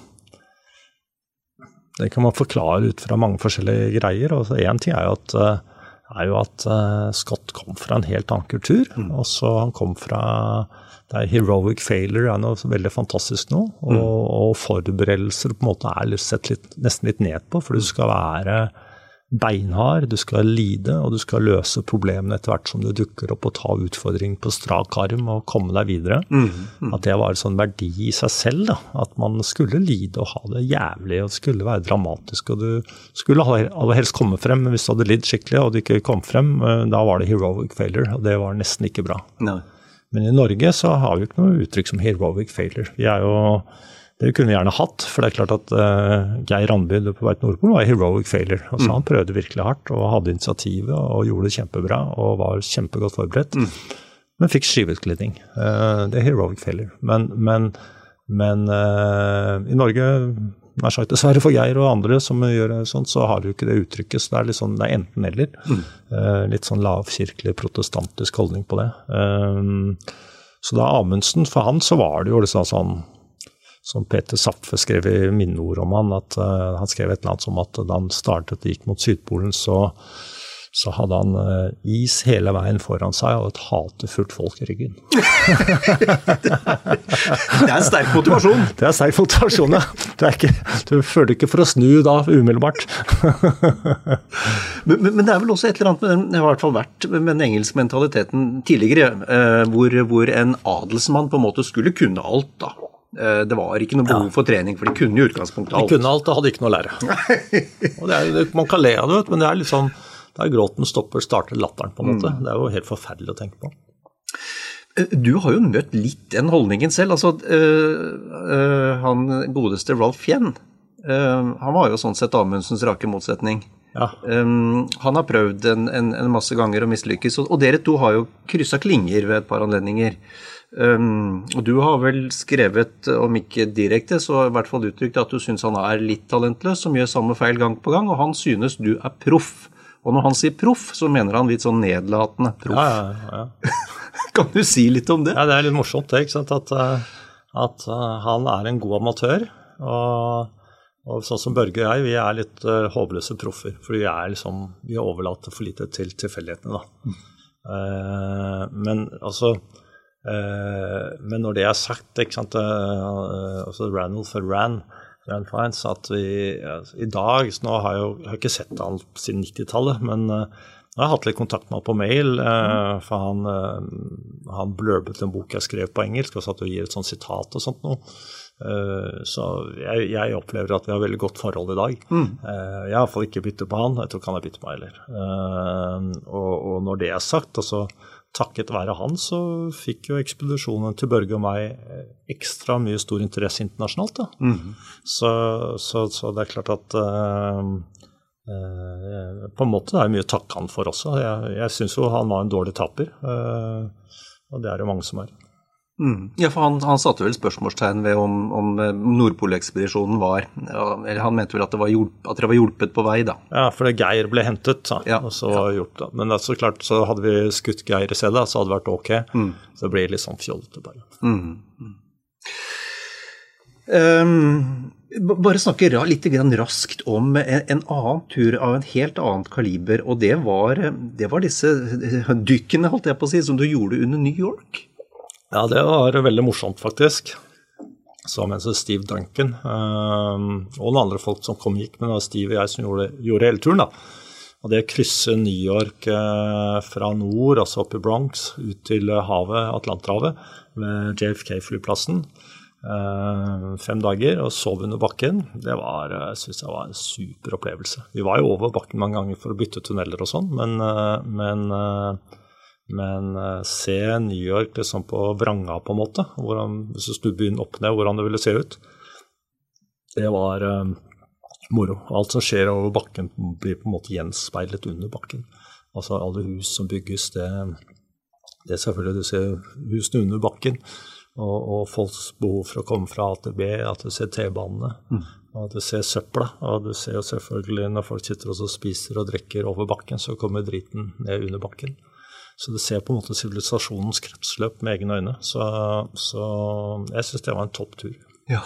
det kan man forklare ut fra mange forskjellige greier. og Én ting er jo at, eh, er jo at uh, Scott kom fra en helt annen kultur. Mm. og så Han kom fra det er Heroic failure er noe veldig fantastisk nå. Og, mm. og forberedelser på en måte er sett litt, nesten litt ned på, for du skal være beinhard, du skal lide, og du skal løse problemene etter hvert som det dukker opp, og ta utfordring på strak arm og komme deg videre. Mm, mm. At det var en sånn verdi i seg selv. da, At man skulle lide og ha det jævlig, og det skulle være dramatisk. Og du skulle aller helst komme frem, men hvis du hadde lidd skikkelig og du ikke kom frem, eh, da var det heroic failure, og det var nesten ikke bra. No. Men i Norge så har vi ikke noe uttrykk som heroic failure. Vi er jo det kunne vi gjerne hatt, for det er klart at uh, Geir Randby på vei til Nordpolen var heroic failure. Altså, mm. Han prøvde virkelig hardt og hadde initiativet og gjorde det kjempebra og var kjempegodt forberedt. Mm. Men fikk skiveutglidning. Uh, det er heroic failure. Men, men, men uh, i Norge, nær sagt dessverre for Geir og andre som gjør sånt, så har du ikke det uttrykket. Så det er litt sånn, det er enten-eller. Mm. litt sånn lavkirkelig protestantisk holdning på det. så da Amundsen, for han så var det jo liksom sånn som Peter Zapfe skrev i minneord om han, at uh, han skrev et eller annet som at da han startet og gikk mot Sydpolen, så, så hadde han uh, is hele veien foran seg og et hatefullt folk i ryggen. det er en sterk motivasjon. Det er sterk motivasjon, ja. Du, ikke, du føler ikke for å snu da umiddelbart. men, men, det er vel også et eller annet med den, det har i hvert fall vært med den engelske mentaliteten tidligere, uh, hvor, hvor en adelsmann på en måte skulle kunne alt, da. Eh, det var ikke noe behov for trening, for de kunne i utgangspunktet alt. De kunne alt og hadde ikke noe å lære. er, man kan le av det, men det er liksom der gråten stopper, starter latteren, på en måte. Mm. Det er jo helt forferdelig å tenke på. Eh, du har jo møtt litt den holdningen selv. altså øh, øh, Han godeste Ralph Fjenn, øh, han var jo sånn sett Amundsens rake motsetning. Ja. Um, han har prøvd en, en, en, masse ganger og mislykkes, og, og dere to har jo kryssa klinger ved et par anledninger. Um, og du har vel skrevet, om ikke direkte, så i hvert fall uttrykt at du syns han er litt talentløs, som gjør samme feil gang på gang, og han synes du er proff. Og når han sier proff, så mener han litt sånn nedlatende proff. Ja, ja, ja. kan du si litt om det? Ja, Det er litt morsomt det, ikke sant? At, eh, at uh, han er en god amatør. Og, og, sånn som Børge og jeg, vi er litt uh, håpløse proffer. For vi er liksom, vi overlater for lite til tilfeldighetene, da. Uh, men altså uh, men når det er sagt, ikke sant, uh, altså Ranulf Ran, Ran Fines, at vi i dag så Nå har jeg jo jeg har ikke sett han siden 90-tallet, men jeg har hatt litt kontakt med han på mail. For han, han blurbet en bok jeg skrev på engelsk, og satt og gir et sånt sitat og sånt noe. Så jeg, jeg, opplever at vi har veldig godt forhold i dag. Mm. Jeg har iallfall ikke byttet på han, jeg tror ikke han har byttet på meg heller. Og, og, når det er sagt, altså takket være han så fikk jo ekspedisjonen til Børge og meg eh, ekstra mye stor interesse internasjonalt. Mm. Så, så, så, det er klart at uh, uh, På en måte det er mye å takke han for også. Jeg, jeg syns jo han var en dårlig taper, uh, og det er det mange som er. Mm. Ja, for han, han, satte vel spørsmålstegn ved om, om eh, Nordpolekspedisjonen var Eller han mente vel at, det var hjulp, at dere var hjulpet på vei, da. Ja, fordi Geir ble hentet, da, ja, og så ja. gjort, da. Men så klart, så hadde vi skutt Geir i stedet, så hadde det vært ok. Mm. Så det blir litt sånn fjollete, bare. Mm. Um, bare snakke litt raskt om en, en, annen tur av en helt annet kaliber. Og det var, det var disse dykkene, holdt jeg på å si, som du gjorde under New York. Ja, det var veldig morsomt, faktisk. Så mens Steve Duncan um, og noen andre folk som kom og gikk, men det var Steve og jeg som gjorde, gjorde hele turen. da. Og det å krysse New York uh, fra nord, altså opp i Bronx, ut til havet, Atlanterhavet, ved JFK-flyplassen, uh, fem dager, og sov under bakken, det var, uh, synes jeg var en super opplevelse. Vi var jo over bakken mange ganger for å bytte tunneler og sånn, men, men men uh, se New York liksom på vranga, på en måte. Hvordan, hvis du snur byen opp ned, hvordan det ville se ut. Det var uh, moro. Alt som skjer over bakken, blir på en måte gjenspeilet under bakken. Altså alle hus som bygges, det, det er selvfølgelig Du ser husene under bakken. Og, og, folks behov for å komme fra A til B, at du ser T-banene, mm. og at du ser søpla. Og du ser jo selvfølgelig når folk sitter og spiser og drikker over bakken, så kommer driten ned under bakken. Så det ser på en måte sivilisasjonens kretsløp med egne øyne. Så, så jeg syns det var en topp tur. Ja.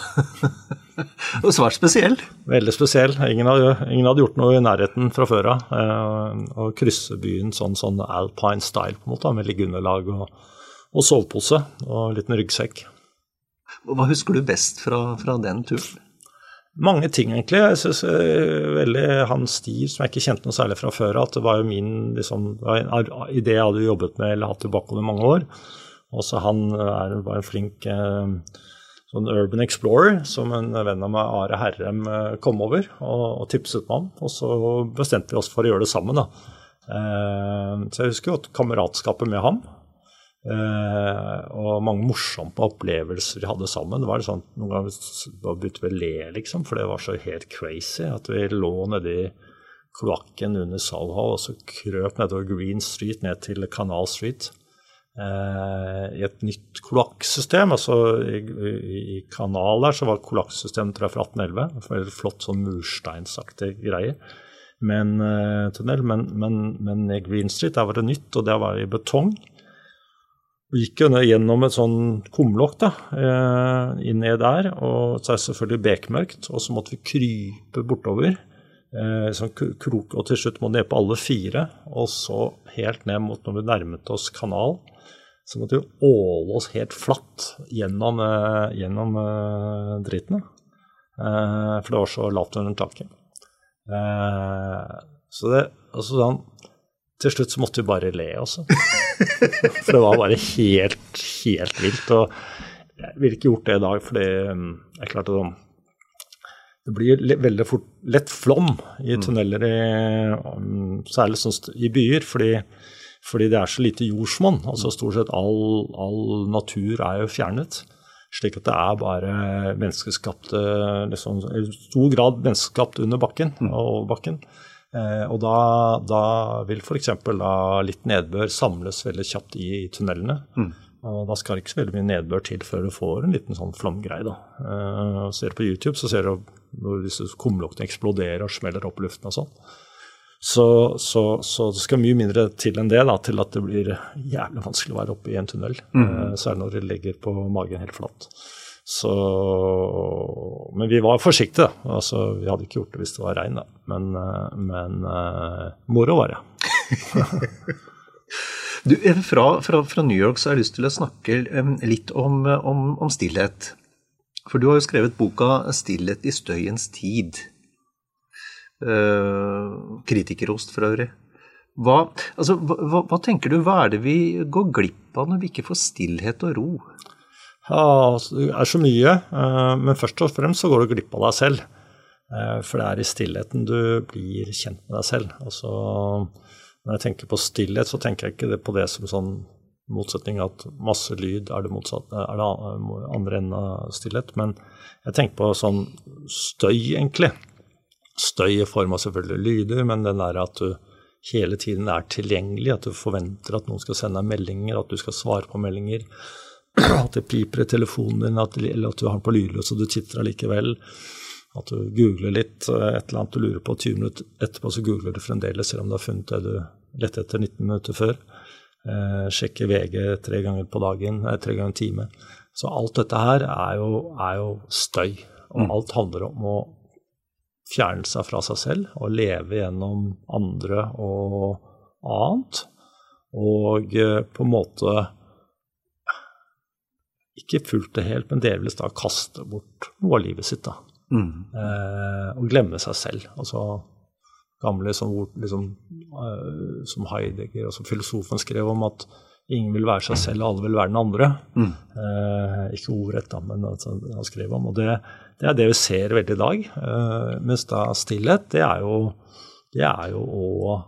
og svært spesiell. Veldig spesiell. Ingen hadde, ingen hadde, gjort noe i nærheten fra før av. Eh, å krysse byen sånn, sånn alpine style, på en måte, med liggeunderlag og, og sovepose og en liten ryggsekk. Hva husker du best fra, fra den turen? Mange ting, egentlig. Jeg synes uh, veldig han Steve, som jeg ikke kjente noe særlig fra før at det var jo min liksom, idé jeg hadde jobbet med eller hatt tilbake over mange år. Også han er, var en flink uh, sånn urban explorer som en venn av meg, Are Herrem, kom over og, og, tipset meg om. Og så bestemte vi oss for å gjøre det sammen. da. så jeg husker jo at kameratskapet med ham og mange morsomme opplevelser vi hadde sammen. Det var sånn, Noen ganger begynte vi å le, liksom, for det var så helt crazy. At vi lå nedi kloakken under Soho og så krøp nedover Green Street ned til Canal Street. Uh, I et nytt kloakksystem. altså i, i, i, Kanal der så var kloakksystemet fra 1811. Veldig flott sånn mursteinsaktig greie. Men, uh, tunnel, men, men, men Green Street der var det nytt, og det var i betong. Vi gikk jo gjennom et sånn kumlokk da, eh, inn ned der, og så er det selvfølgelig bekmørkt. Og så måtte vi krype bortover. Eh, sånn krok, og til slutt må ned på alle fire. Og så helt ned mot når vi nærmet oss kanal, så måtte vi åle oss helt flatt gjennom, eh, gjennom dritten. Eh, for det var så lavt under taket. Så det altså sånn til slutt så måtte vi bare le, også. For det var bare helt, helt vilt. Og jeg ville ikke gjort det i dag, for det um, er klart at det blir veldig fort, lett flom i mm. tunneler, i, um, særlig sånn i byer. fordi, fordi det er så lite jordsmonn. Altså stort sett all, all, natur er jo fjernet. Slik at det er bare menneskeskapte liksom, I stor grad menneskeskapt under bakken mm. og over bakken. Eh, og da, da vil f.eks. litt nedbør samles veldig kjapt i, i tunnelene. Mm. Og da skal det ikke så veldig mye nedbør til før du får en liten sånn flomgreie. da. Uh, ser du på YouTube, så ser du når disse kumlokkene eksploderer og smeller opp luften og sånn. Så, så, så, det skal mye mindre til enn det da, til at det blir jævlig vanskelig å være oppe i en tunnel. Mm. Uh, særlig når du legger på magen helt flatt. Så, men vi var forsiktige. Altså, vi hadde ikke gjort det hvis det var regn, da. Men, eh, men uh, moro var det. du, eh, fra, fra, fra, New York så har jeg lyst til å snakke litt om, om, om, stillhet. For du har jo skrevet boka 'Stillhet i støyens tid'. Uh, kritikerost for øvrig. Hva, altså, hva, hva, tenker du, hva er det vi går glipp av når vi ikke får stillhet og ro? Ja, altså, det er så mye, eh, men først og fremst så går du glipp av deg selv. Eh, for det er i stillheten du blir kjent med deg selv. Altså, når jeg tenker på stillhet, så tenker jeg ikke på det som sånn motsetning at masse lyd er det, motsatt, er det andre enden av stillhet. Men jeg tenker på sånn støy, egentlig. Støy i form av selvfølgelig lyder, men den der at du hele tiden er tilgjengelig, at du forventer at noen skal sende deg meldinger, at du skal svare på meldinger at det piper i telefonen din, at, eller at du har den på lydløs og du titter allikevel. At du googler litt, et eller annet du lurer på 20 minutter etterpå, så googler du fremdeles selv om du har funnet det du lette etter 19 minutter før. Eh, sjekker VG tre ganger på dagen, eh, tre ganger en time. Så alt dette her er jo, er jo støy. Og mm. alt handler om å fjerne seg fra seg selv og leve gjennom andre og annet. Og eh, på en måte ikke fullt og helt, men delvis da kaste bort noe av livet sitt. da. Mm. Eh, og glemme seg selv. Altså gamle som, liksom, uh, som Heidegger, altså filosofen, skrev om at ingen vil være seg selv, og alle vil være den andre. Mm. Eh, ikke ordrett, da, men altså, han skrev om. Og det, det, er det vi ser veldig i dag. Uh, mens da stillhet, det er jo, det er jo å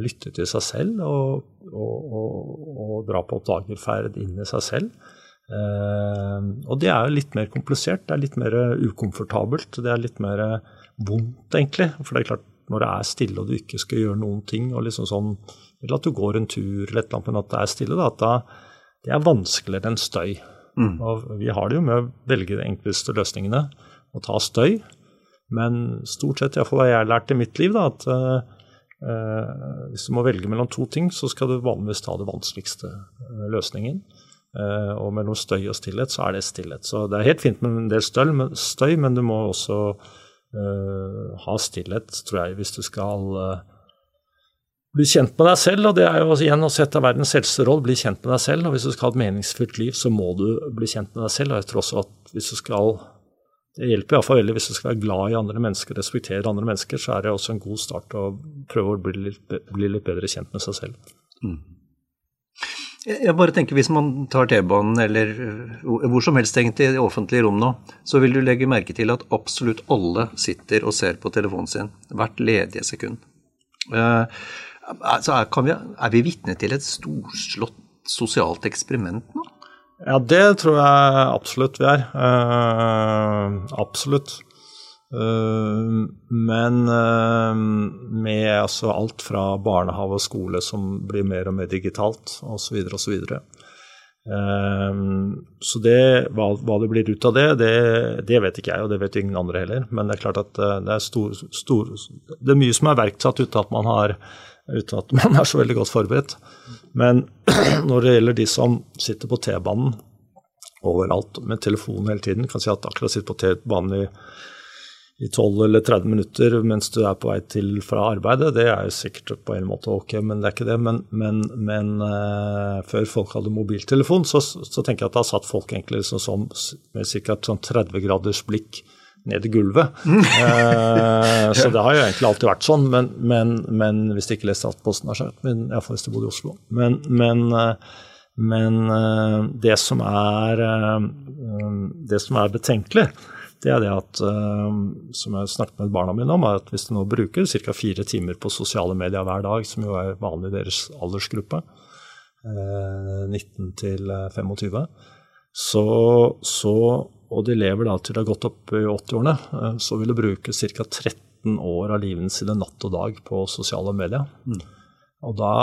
lytte til seg selv og, og, og, og dra på oppdagerferd inn i seg selv. og det er jo litt mer komplisert, det er litt mer ukomfortabelt. Det er litt mer vondt, egentlig. For det er klart, når det er stille og du ikke skal gjøre noen ting, og liksom sånn, eller at du går en tur eller et eller annet, men at det er stille, da, at da, det er vanskeligere enn støy. Mm. Og vi har det jo med å velge de enkleste løsningene og ta støy. Men stort sett, iallfall hva jeg har lært i mitt liv, da, at uh, hvis du må velge mellom to ting, så skal du vanligvis ta det vanskeligste uh, løsningen. Uh, og mellom støy og stillhet, så er det stillhet. Så det er helt fint med en del støy, men, du må også ha stillhet, tror jeg, hvis du skal bli kjent med deg selv. Og det er jo igjen å sette verdens eldste råd, bli kjent med deg selv. Og hvis du skal ha et meningsfylt liv, så må du bli kjent med deg selv. Og jeg tror også at hvis du skal det hjelper iallfall veldig hvis du skal være glad i andre mennesker, respektere andre mennesker, så er det også en god start å prøve å bli litt, bli litt bedre kjent med seg selv. Mm. Jeg bare tenker Hvis man tar T-banen eller uh, hvor som helst egentlig i det offentlige rom nå, så vil du legge merke til at absolutt alle sitter og ser på telefonen sin hvert ledige sekund. Uh, altså er, vi, er vi vitne til et storslått sosialt eksperiment nå? Ja, det tror jeg absolutt vi er. Uh, absolutt. Uh, men uh, med altså alt fra barnehage og skole som blir mer og mer digitalt, osv. osv. Så, det, hva, hva, det blir ut av det, det, det, vet ikke jeg, og det vet ingen andre heller. Men det er klart at det er, stor, stor, det er mye som er verksatt uten at man har uten at man er så veldig godt forberedt. Men når det gjelder de som sitter på T-banen overalt med telefonen hele tiden, kan si at akkurat sitter på T-banen i i 12 eller 30 minutter mens du er på vei til fra arbeidet, det er jo sikkert på en måte ok, men det er ikke det. Men, men, men uh, før folk hadde mobiltelefon, så, så, tenker jeg at det har satt folk egentlig liksom som, med ca. sånn 30 graders blikk ned i gulvet. uh, så det har jo egentlig alltid vært sånn, men, men hvis de ikke leste Aftenposten, men iallfall hvis de bodde i Oslo. Men, men, det, som er, det som er betenkelig, det er det at, som jeg snakket med barna mine om, er at hvis de nå bruker ca. fire timer på sosiale medier hver dag, som jo er vanlig i deres aldersgruppe, uh, 19 til 25, så, så, og de lever da til de har gått opp i 80-årene, uh, så vil de bruke ca. 13 år av livet sine natt og dag på sosiale medier. Mm. Og da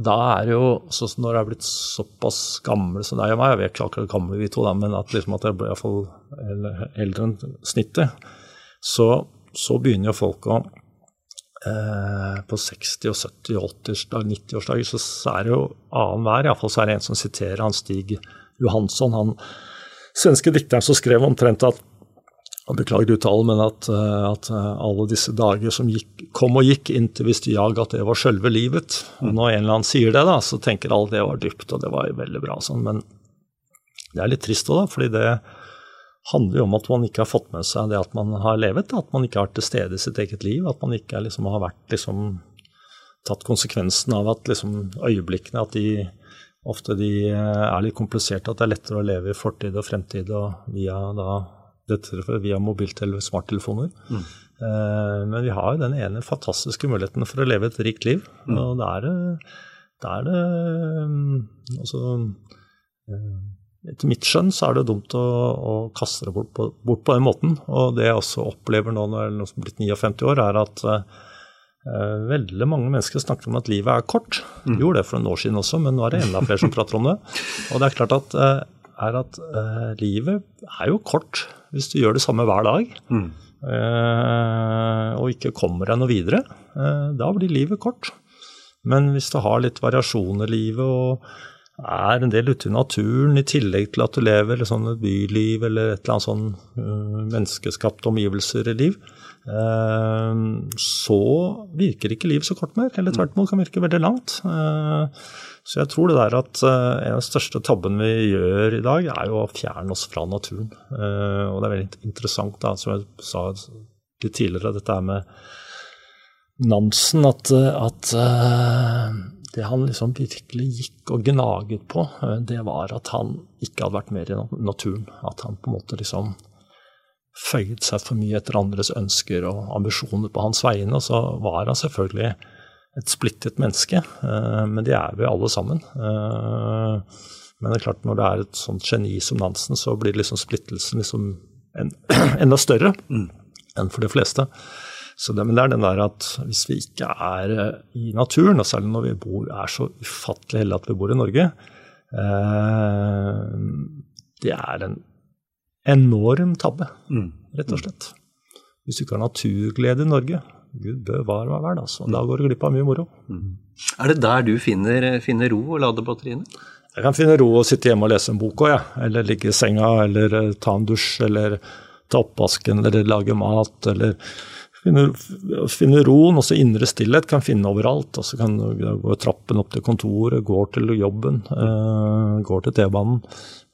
da er det jo sånn som når jeg er blitt såpass gammel som deg og meg, jeg vet ikke akkurat gamle vi to, da, men at, liksom at jeg ble iallfall eldre enn snittet, så, så, begynner jo folk å eh, På 60- og 70- og 80-årsdag, 90-årsdager så, så er det jo annenhver, iallfall så er det en som siterer han Stig Johansson, han svenske dikteren som skrev omtrent at og Beklager uttalen, men at, eh, at, eh, alle disse dager som gikk, kom og gikk, inntil visste jag at det var sjølve livet. Og når en eller annen sier det, da, så tenker alle det var dypt, og det var veldig bra. Sånn. Men det er litt trist òg, da, fordi det handler jo om at man ikke har fått med seg det at man har levet. At man ikke har vært til stede i sitt eget liv. At man ikke liksom, har vært, liksom, tatt konsekvensen av at liksom, øyeblikkene at de ofte de eh, er litt kompliserte. At det er lettere å leve i fortid og fremtid og via da via mobiltelefoner, smarttelefoner. Mm. Eh, men vi har jo den ene fantastiske muligheten for å leve et rikt liv. Mm. Og da er det, det, er det mm, altså, eh, Etter mitt skjønn så er det dumt å, å kaste det bort på, bort på, den måten. Og det jeg også opplever nå når jeg er blitt 59 år, er at uh, veldig mange mennesker snakker om at livet er kort. Mm. gjorde det for en år siden også, men nå er det enda flere som prater om det. Og det er klart at, uh, er at uh, livet er jo kort hvis du gjør det samme hver dag. Mm. Uh, og ikke kommer deg noe videre, uh, da blir livet kort. Men hvis du har litt variasjon i livet og er en del ute i naturen, i tillegg til at du lever sånn et byliv eller et eller annet sånn uh, menneskeskapte omgivelser-liv, uh, så virker ikke livet så kort mer. Eller tvert imot kan virke veldig langt. Uh, så jeg tror det der at en av de største tabbene vi gjør i dag, er jo å fjerne oss fra naturen. og det er veldig interessant, da, som jeg sa litt tidligere, dette her med Nansen, at, at det han liksom virkelig gikk og gnaget på, eh, det var at han ikke hadde vært mer i naturen. At han på en måte liksom føyet seg for mye etter andres ønsker og ambisjoner på hans vegne. Og så var han selvfølgelig et splittet menneske, eh, men det er vi alle sammen. Eh, men det er klart når det er et sånt geni som Nansen, så blir liksom splittelsen liksom en, enda større mm. enn for de fleste. Det, men det er den der at hvis vi ikke er eh, i naturen, og særlig når vi bor, er så ufattelig heldige at vi bor i Norge, eh, det er en enorm tabbe, mm. rett og slett. Hvis du ikke har naturglede i Norge, gud bevare meg vel, altså. Da går du glipp av mye moro. Mm. Er det der du finner, finner ro og lader batteriene? Jeg kan finne ro og sitte hjemme og lese en bok òg, ja. eller ligge i senga, eller eh, ta en dusj, eller ta oppvasken, eller lage mat, eller Finne, finne roen, også indre stillhet, kan finne overalt. Altså kan gå trappen opp til kontoret, går til jobben, uh, går til T-banen.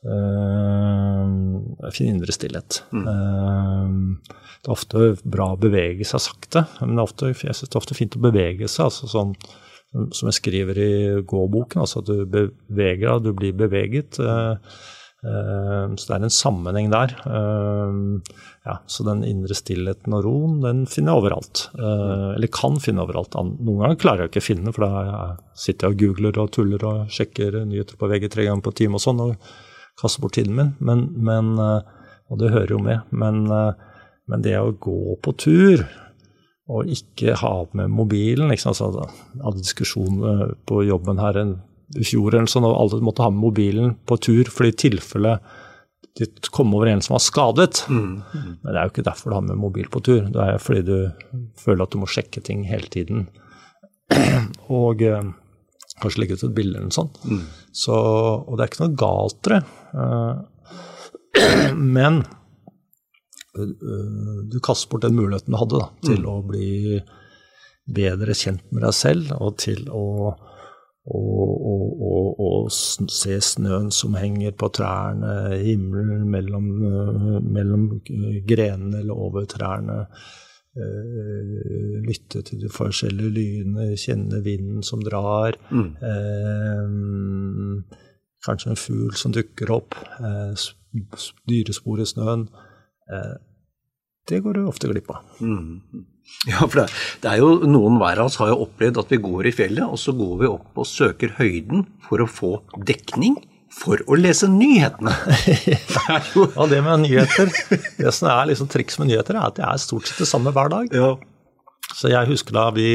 Uh, finne indre stillhet. Mm. Uh, det er ofte bra å bevege seg sakte, men det er ofte, jeg synes det er ofte fint å bevege seg. altså sånn som jeg skriver i gåboken, altså at du beveger deg, du blir beveget. Eh, så det er en sammenheng der. Eh, ja, så den indre stillheten og roen, den finner jeg overalt. Eh, eller kan finne overalt. Noen ganger klarer jeg ikke å finne, for da sitter jeg og googler og tuller og sjekker nyheter på VG tre ganger på time og sånn, og kaster bort tiden min. Men, men, og det hører jo med. Men, men, det å gå på tur og ikke ha med mobilen liksom, altså, Altså, Hadde diskusjon på jobben her en i fjor eller sånn, og alle måtte ha med mobilen på tur fordi i tilfelle de kom over en som var skadet. Mm. Mm. Men det er jo ikke derfor du har med mobil på tur. Det er fordi du føler at du må sjekke ting hele tiden. og eh, kanskje legge ut et bilde eller noe sånt. Mm. Så, og det er ikke noe galt i det. Uh, men uh, du kaster bort den muligheten du hadde da, til mm. å bli bedre kjent med deg selv og til å og, og, og, og, se snøen som henger på trærne, himmelen mellom, eh, mellom grenene eller over trærne. Uh, lytte til de forskjellige lyene kjenne vinden som drar. Mm. Uh, kanskje en fugl som dukker opp. Uh, dyrespor i snøen. det går du ofte glipp av. Mm. Ja, for det, det, er jo noen hver av oss har jo opplevd at vi går i fjellet, og så går vi opp og søker høyden for å få dekning for å lese nyhetene. ja, det med nyheter Det som er liksom triks med nyheter, er at det er stort sett det samme hver dag. Ja. Så jeg husker da vi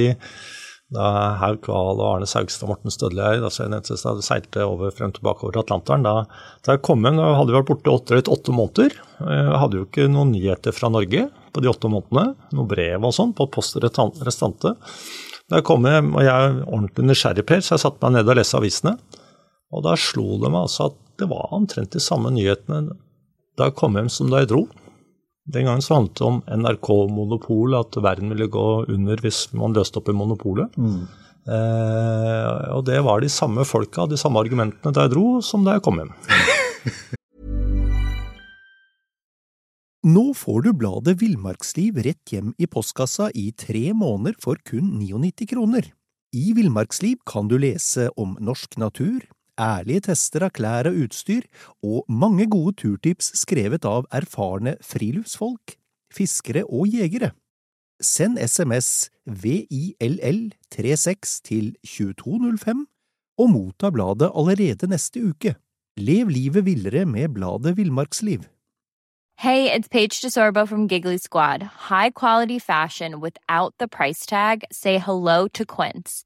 da Hauk Wahl og Arne Saugstad og Morten Stødløy jeg seilte over frem tilbake over Atlanteren. Da, da jeg kom hjem, da hadde vi vært borte åtte, åtte måneder. Jeg hadde jo ikke noen nyheter fra Norge på de åtte månedene. Noe brev og sånn på post restante. Da jeg kom hjem, og jeg er ordentlig nysgjerrig, Per, så jeg satte meg ned og leste avisene. Og da slo det meg altså at det var omtrent de samme nyhetene da jeg kom hjem som da jeg dro. Den gangen så handlet det om NRK-monopol, at verden ville gå under hvis man løste opp i monopolet. Mm. Eh, og det var de samme folka, de samme argumentene da jeg dro, som da jeg kom hjem. Nå får du bladet Villmarksliv rett hjem i postkassa i tre måneder for kun 99 kroner. I Villmarksliv kan du lese om norsk natur, ærlige tester av klær og utstyr, og mange gode turtips skrevet av erfarne friluftsfolk, fiskere og jegere. Send SMS VILL36 til 2205 og motta bladet allerede neste uke. Lev livet villere med bladet Villmarksliv. Hey, it's Paige DeSorbo from Giggly Squad. High quality fashion without the price tag. Say hello to Quince.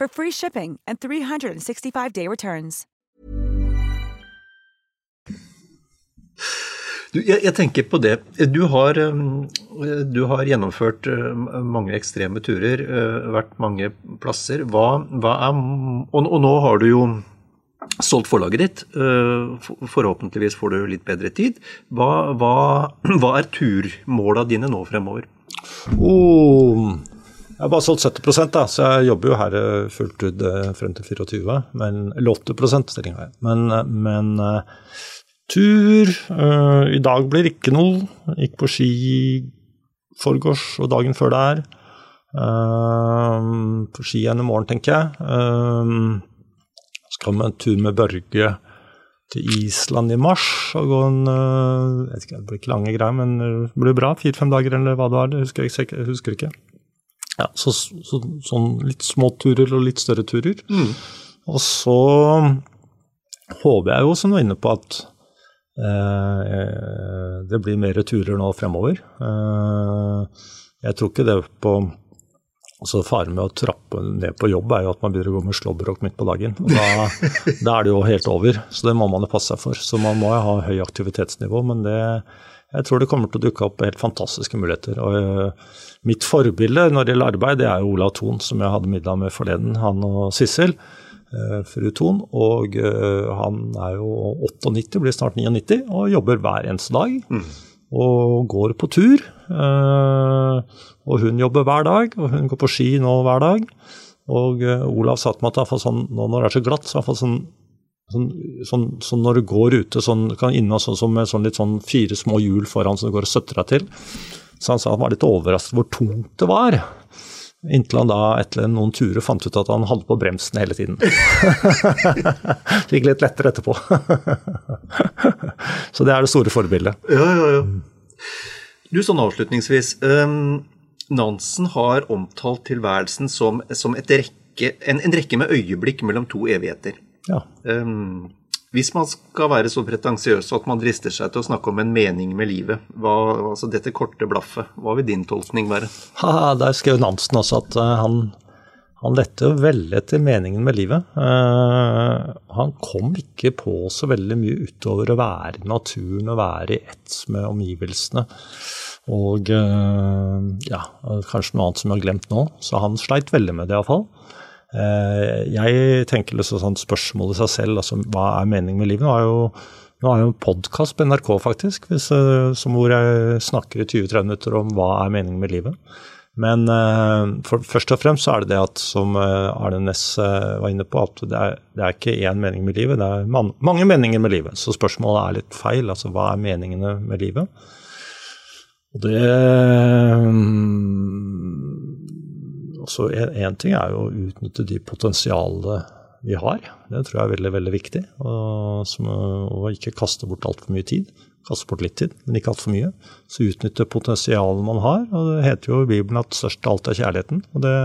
for free shipping and 365-day returns. Du, jeg, jeg, tenker på det. Du har, du har gjennomført mange ekstreme turer, vært mange plasser. Hva, hva er, og, og nå har du jo solgt forlaget ditt. Forhåpentligvis får du litt bedre tid. Hva, hva, hva er turmåla dine nå fremover? Oh, jeg har bare solgt 70 da, så jeg jobber jo her fullt ut frem til 24, men, eller 80 stilling har jeg. Men, men tur uh, I dag blir det ikke noe. Gikk på ski forgårs og dagen før der. Uh, på ski igjen i morgen, tenker jeg. Skal med en tur med Børge til Island i mars og gå en jeg vet ikke, Det blir ikke lange greier, men det blir bra. Fire-fem dager eller hva det var. Det husker jeg, jeg husker ikke. Ja, så, så, sånn litt små turer og litt større turer. Mm. Og så håper jeg jo, som du var inne på, at Eh, det blir mer turer nå fremover. Eh, jeg tror ikke det på altså Faren med å trappe ned på jobb er jo at man begynner å gå med slåbrok midt på dagen. da, da, er det jo helt over, så det må man jo passe seg for. Så man må jo ha høy aktivitetsnivå, men det, jeg tror det kommer til å dukke opp helt fantastiske muligheter. Og uh, Mitt forbilde når det gjelder arbeid, det er jo Olav Thon, som jeg hadde middag med forleden, han og Sissel. Uh, fru Thon. Og uh, han er jo 98, blir snart 99, og jobber hver eneste dag. Mm. Og går på tur. og hun jobber hver dag, og hun går på ski nå hver dag. Og Olav sa til meg at sånn, nå når det er så glatt, så er sånn Sånn, sånn, sånn, når du går ute, sånn, kan inne sånn, med sånn litt sånn fire små hjul foran som du går og støtter deg til. Så han sa han var litt overrasket hvor tungt det var. Inntil han da etter noen turer fant ut at han hadde på bremsen hele tiden. Fikk litt lettere etterpå. Så det er det store forbildet. Ja, ja, ja. Du, sånn avslutningsvis. Um, Nansen har omtalt tilværelsen som, som rekke, en, en rekke med øyeblikk mellom to evigheter. Ja. Um, hvis man skal være så pretensiøs at man drister seg til å snakke om en mening med livet, hva, altså dette korte blaffet, hva vil din tolkning være? Ha, der skrev Nansen også at uh, han, han lette veldig etter meningen med livet. Uh, han kom ikke på så veldig mye utover å være i naturen og være i ett med omgivelsene. Og uh, ja, kanskje noe annet som jeg har glemt nå. Så han sleit veldig med det iallfall. Jeg tenker liksom sånn spørsmålet i seg selv, altså hva er meningen med livet? Nå er jo, nå er jo en podkast på NRK faktisk, hvis, som hvor jeg snakker i 20-30 minutter om hva er meningen med livet. Men for, først og fremst så er det det at, som Arne Næss var inne på, at det er, det er ikke én mening med livet, det er man, mange meninger med livet. Så spørsmålet er litt feil. Altså hva er meningene med livet? Og det så Én ting er jo å utnytte de potensialene vi har. Det tror jeg er veldig veldig viktig. Og, som, og ikke kaste bort altfor mye tid. Kaste bort litt tid, men ikke altfor mye. Så utnytte potensialet man har. og Det heter jo i Bibelen at størst av alt er kjærligheten. Og det,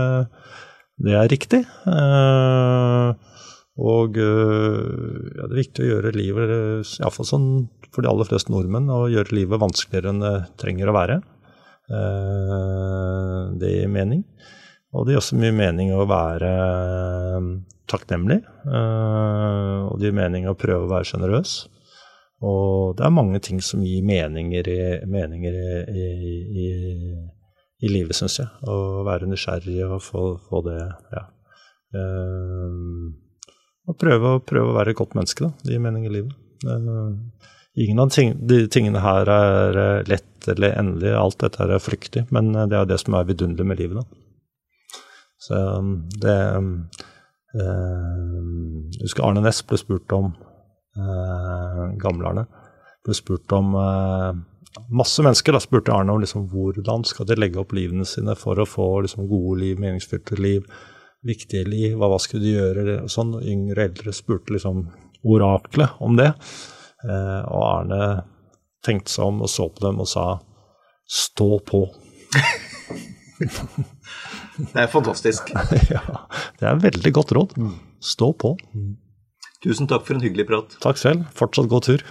det er riktig. Eh, og ja, det er viktig å gjøre livet, iallfall sånn for de aller fleste nordmenn, å gjøre livet vanskeligere enn det trenger å være. Eh, det gir mening. Og det gir også mye mening å være takknemlig. Og det gir mening å prøve å være sjenerøs. Og det er mange ting som gir meninger i, meninger i, i, i livet, syns jeg. Å være nysgjerrig og få, få det ja. Og prøve, prøve, å være et godt menneske. Da. Det gir mening i livet. Ingen av de tingene her er lett eller endelig. Alt dette er flyktig, men det er det som er vidunderlig med livet. da. Så um, det um, Jeg husker Arne Næss ble spurt om eh, gamle-Arne. Ble spurt om eh, Masse mennesker da spurte Arne om liksom, hvordan skal de legge opp livene sine for å få liksom, gode liv, meningsfylte liv, viktige liv, hva, hva skulle de gjøre? og sånn. Yngre eldre spurte liksom oraklet om det. Eh, og Arne tenkte seg om og så på dem og sa stå på. Det er fantastisk. ja, det er veldig godt råd. Stå på. Tusen takk for en hyggelig prat. Takk selv. Fortsatt god tur.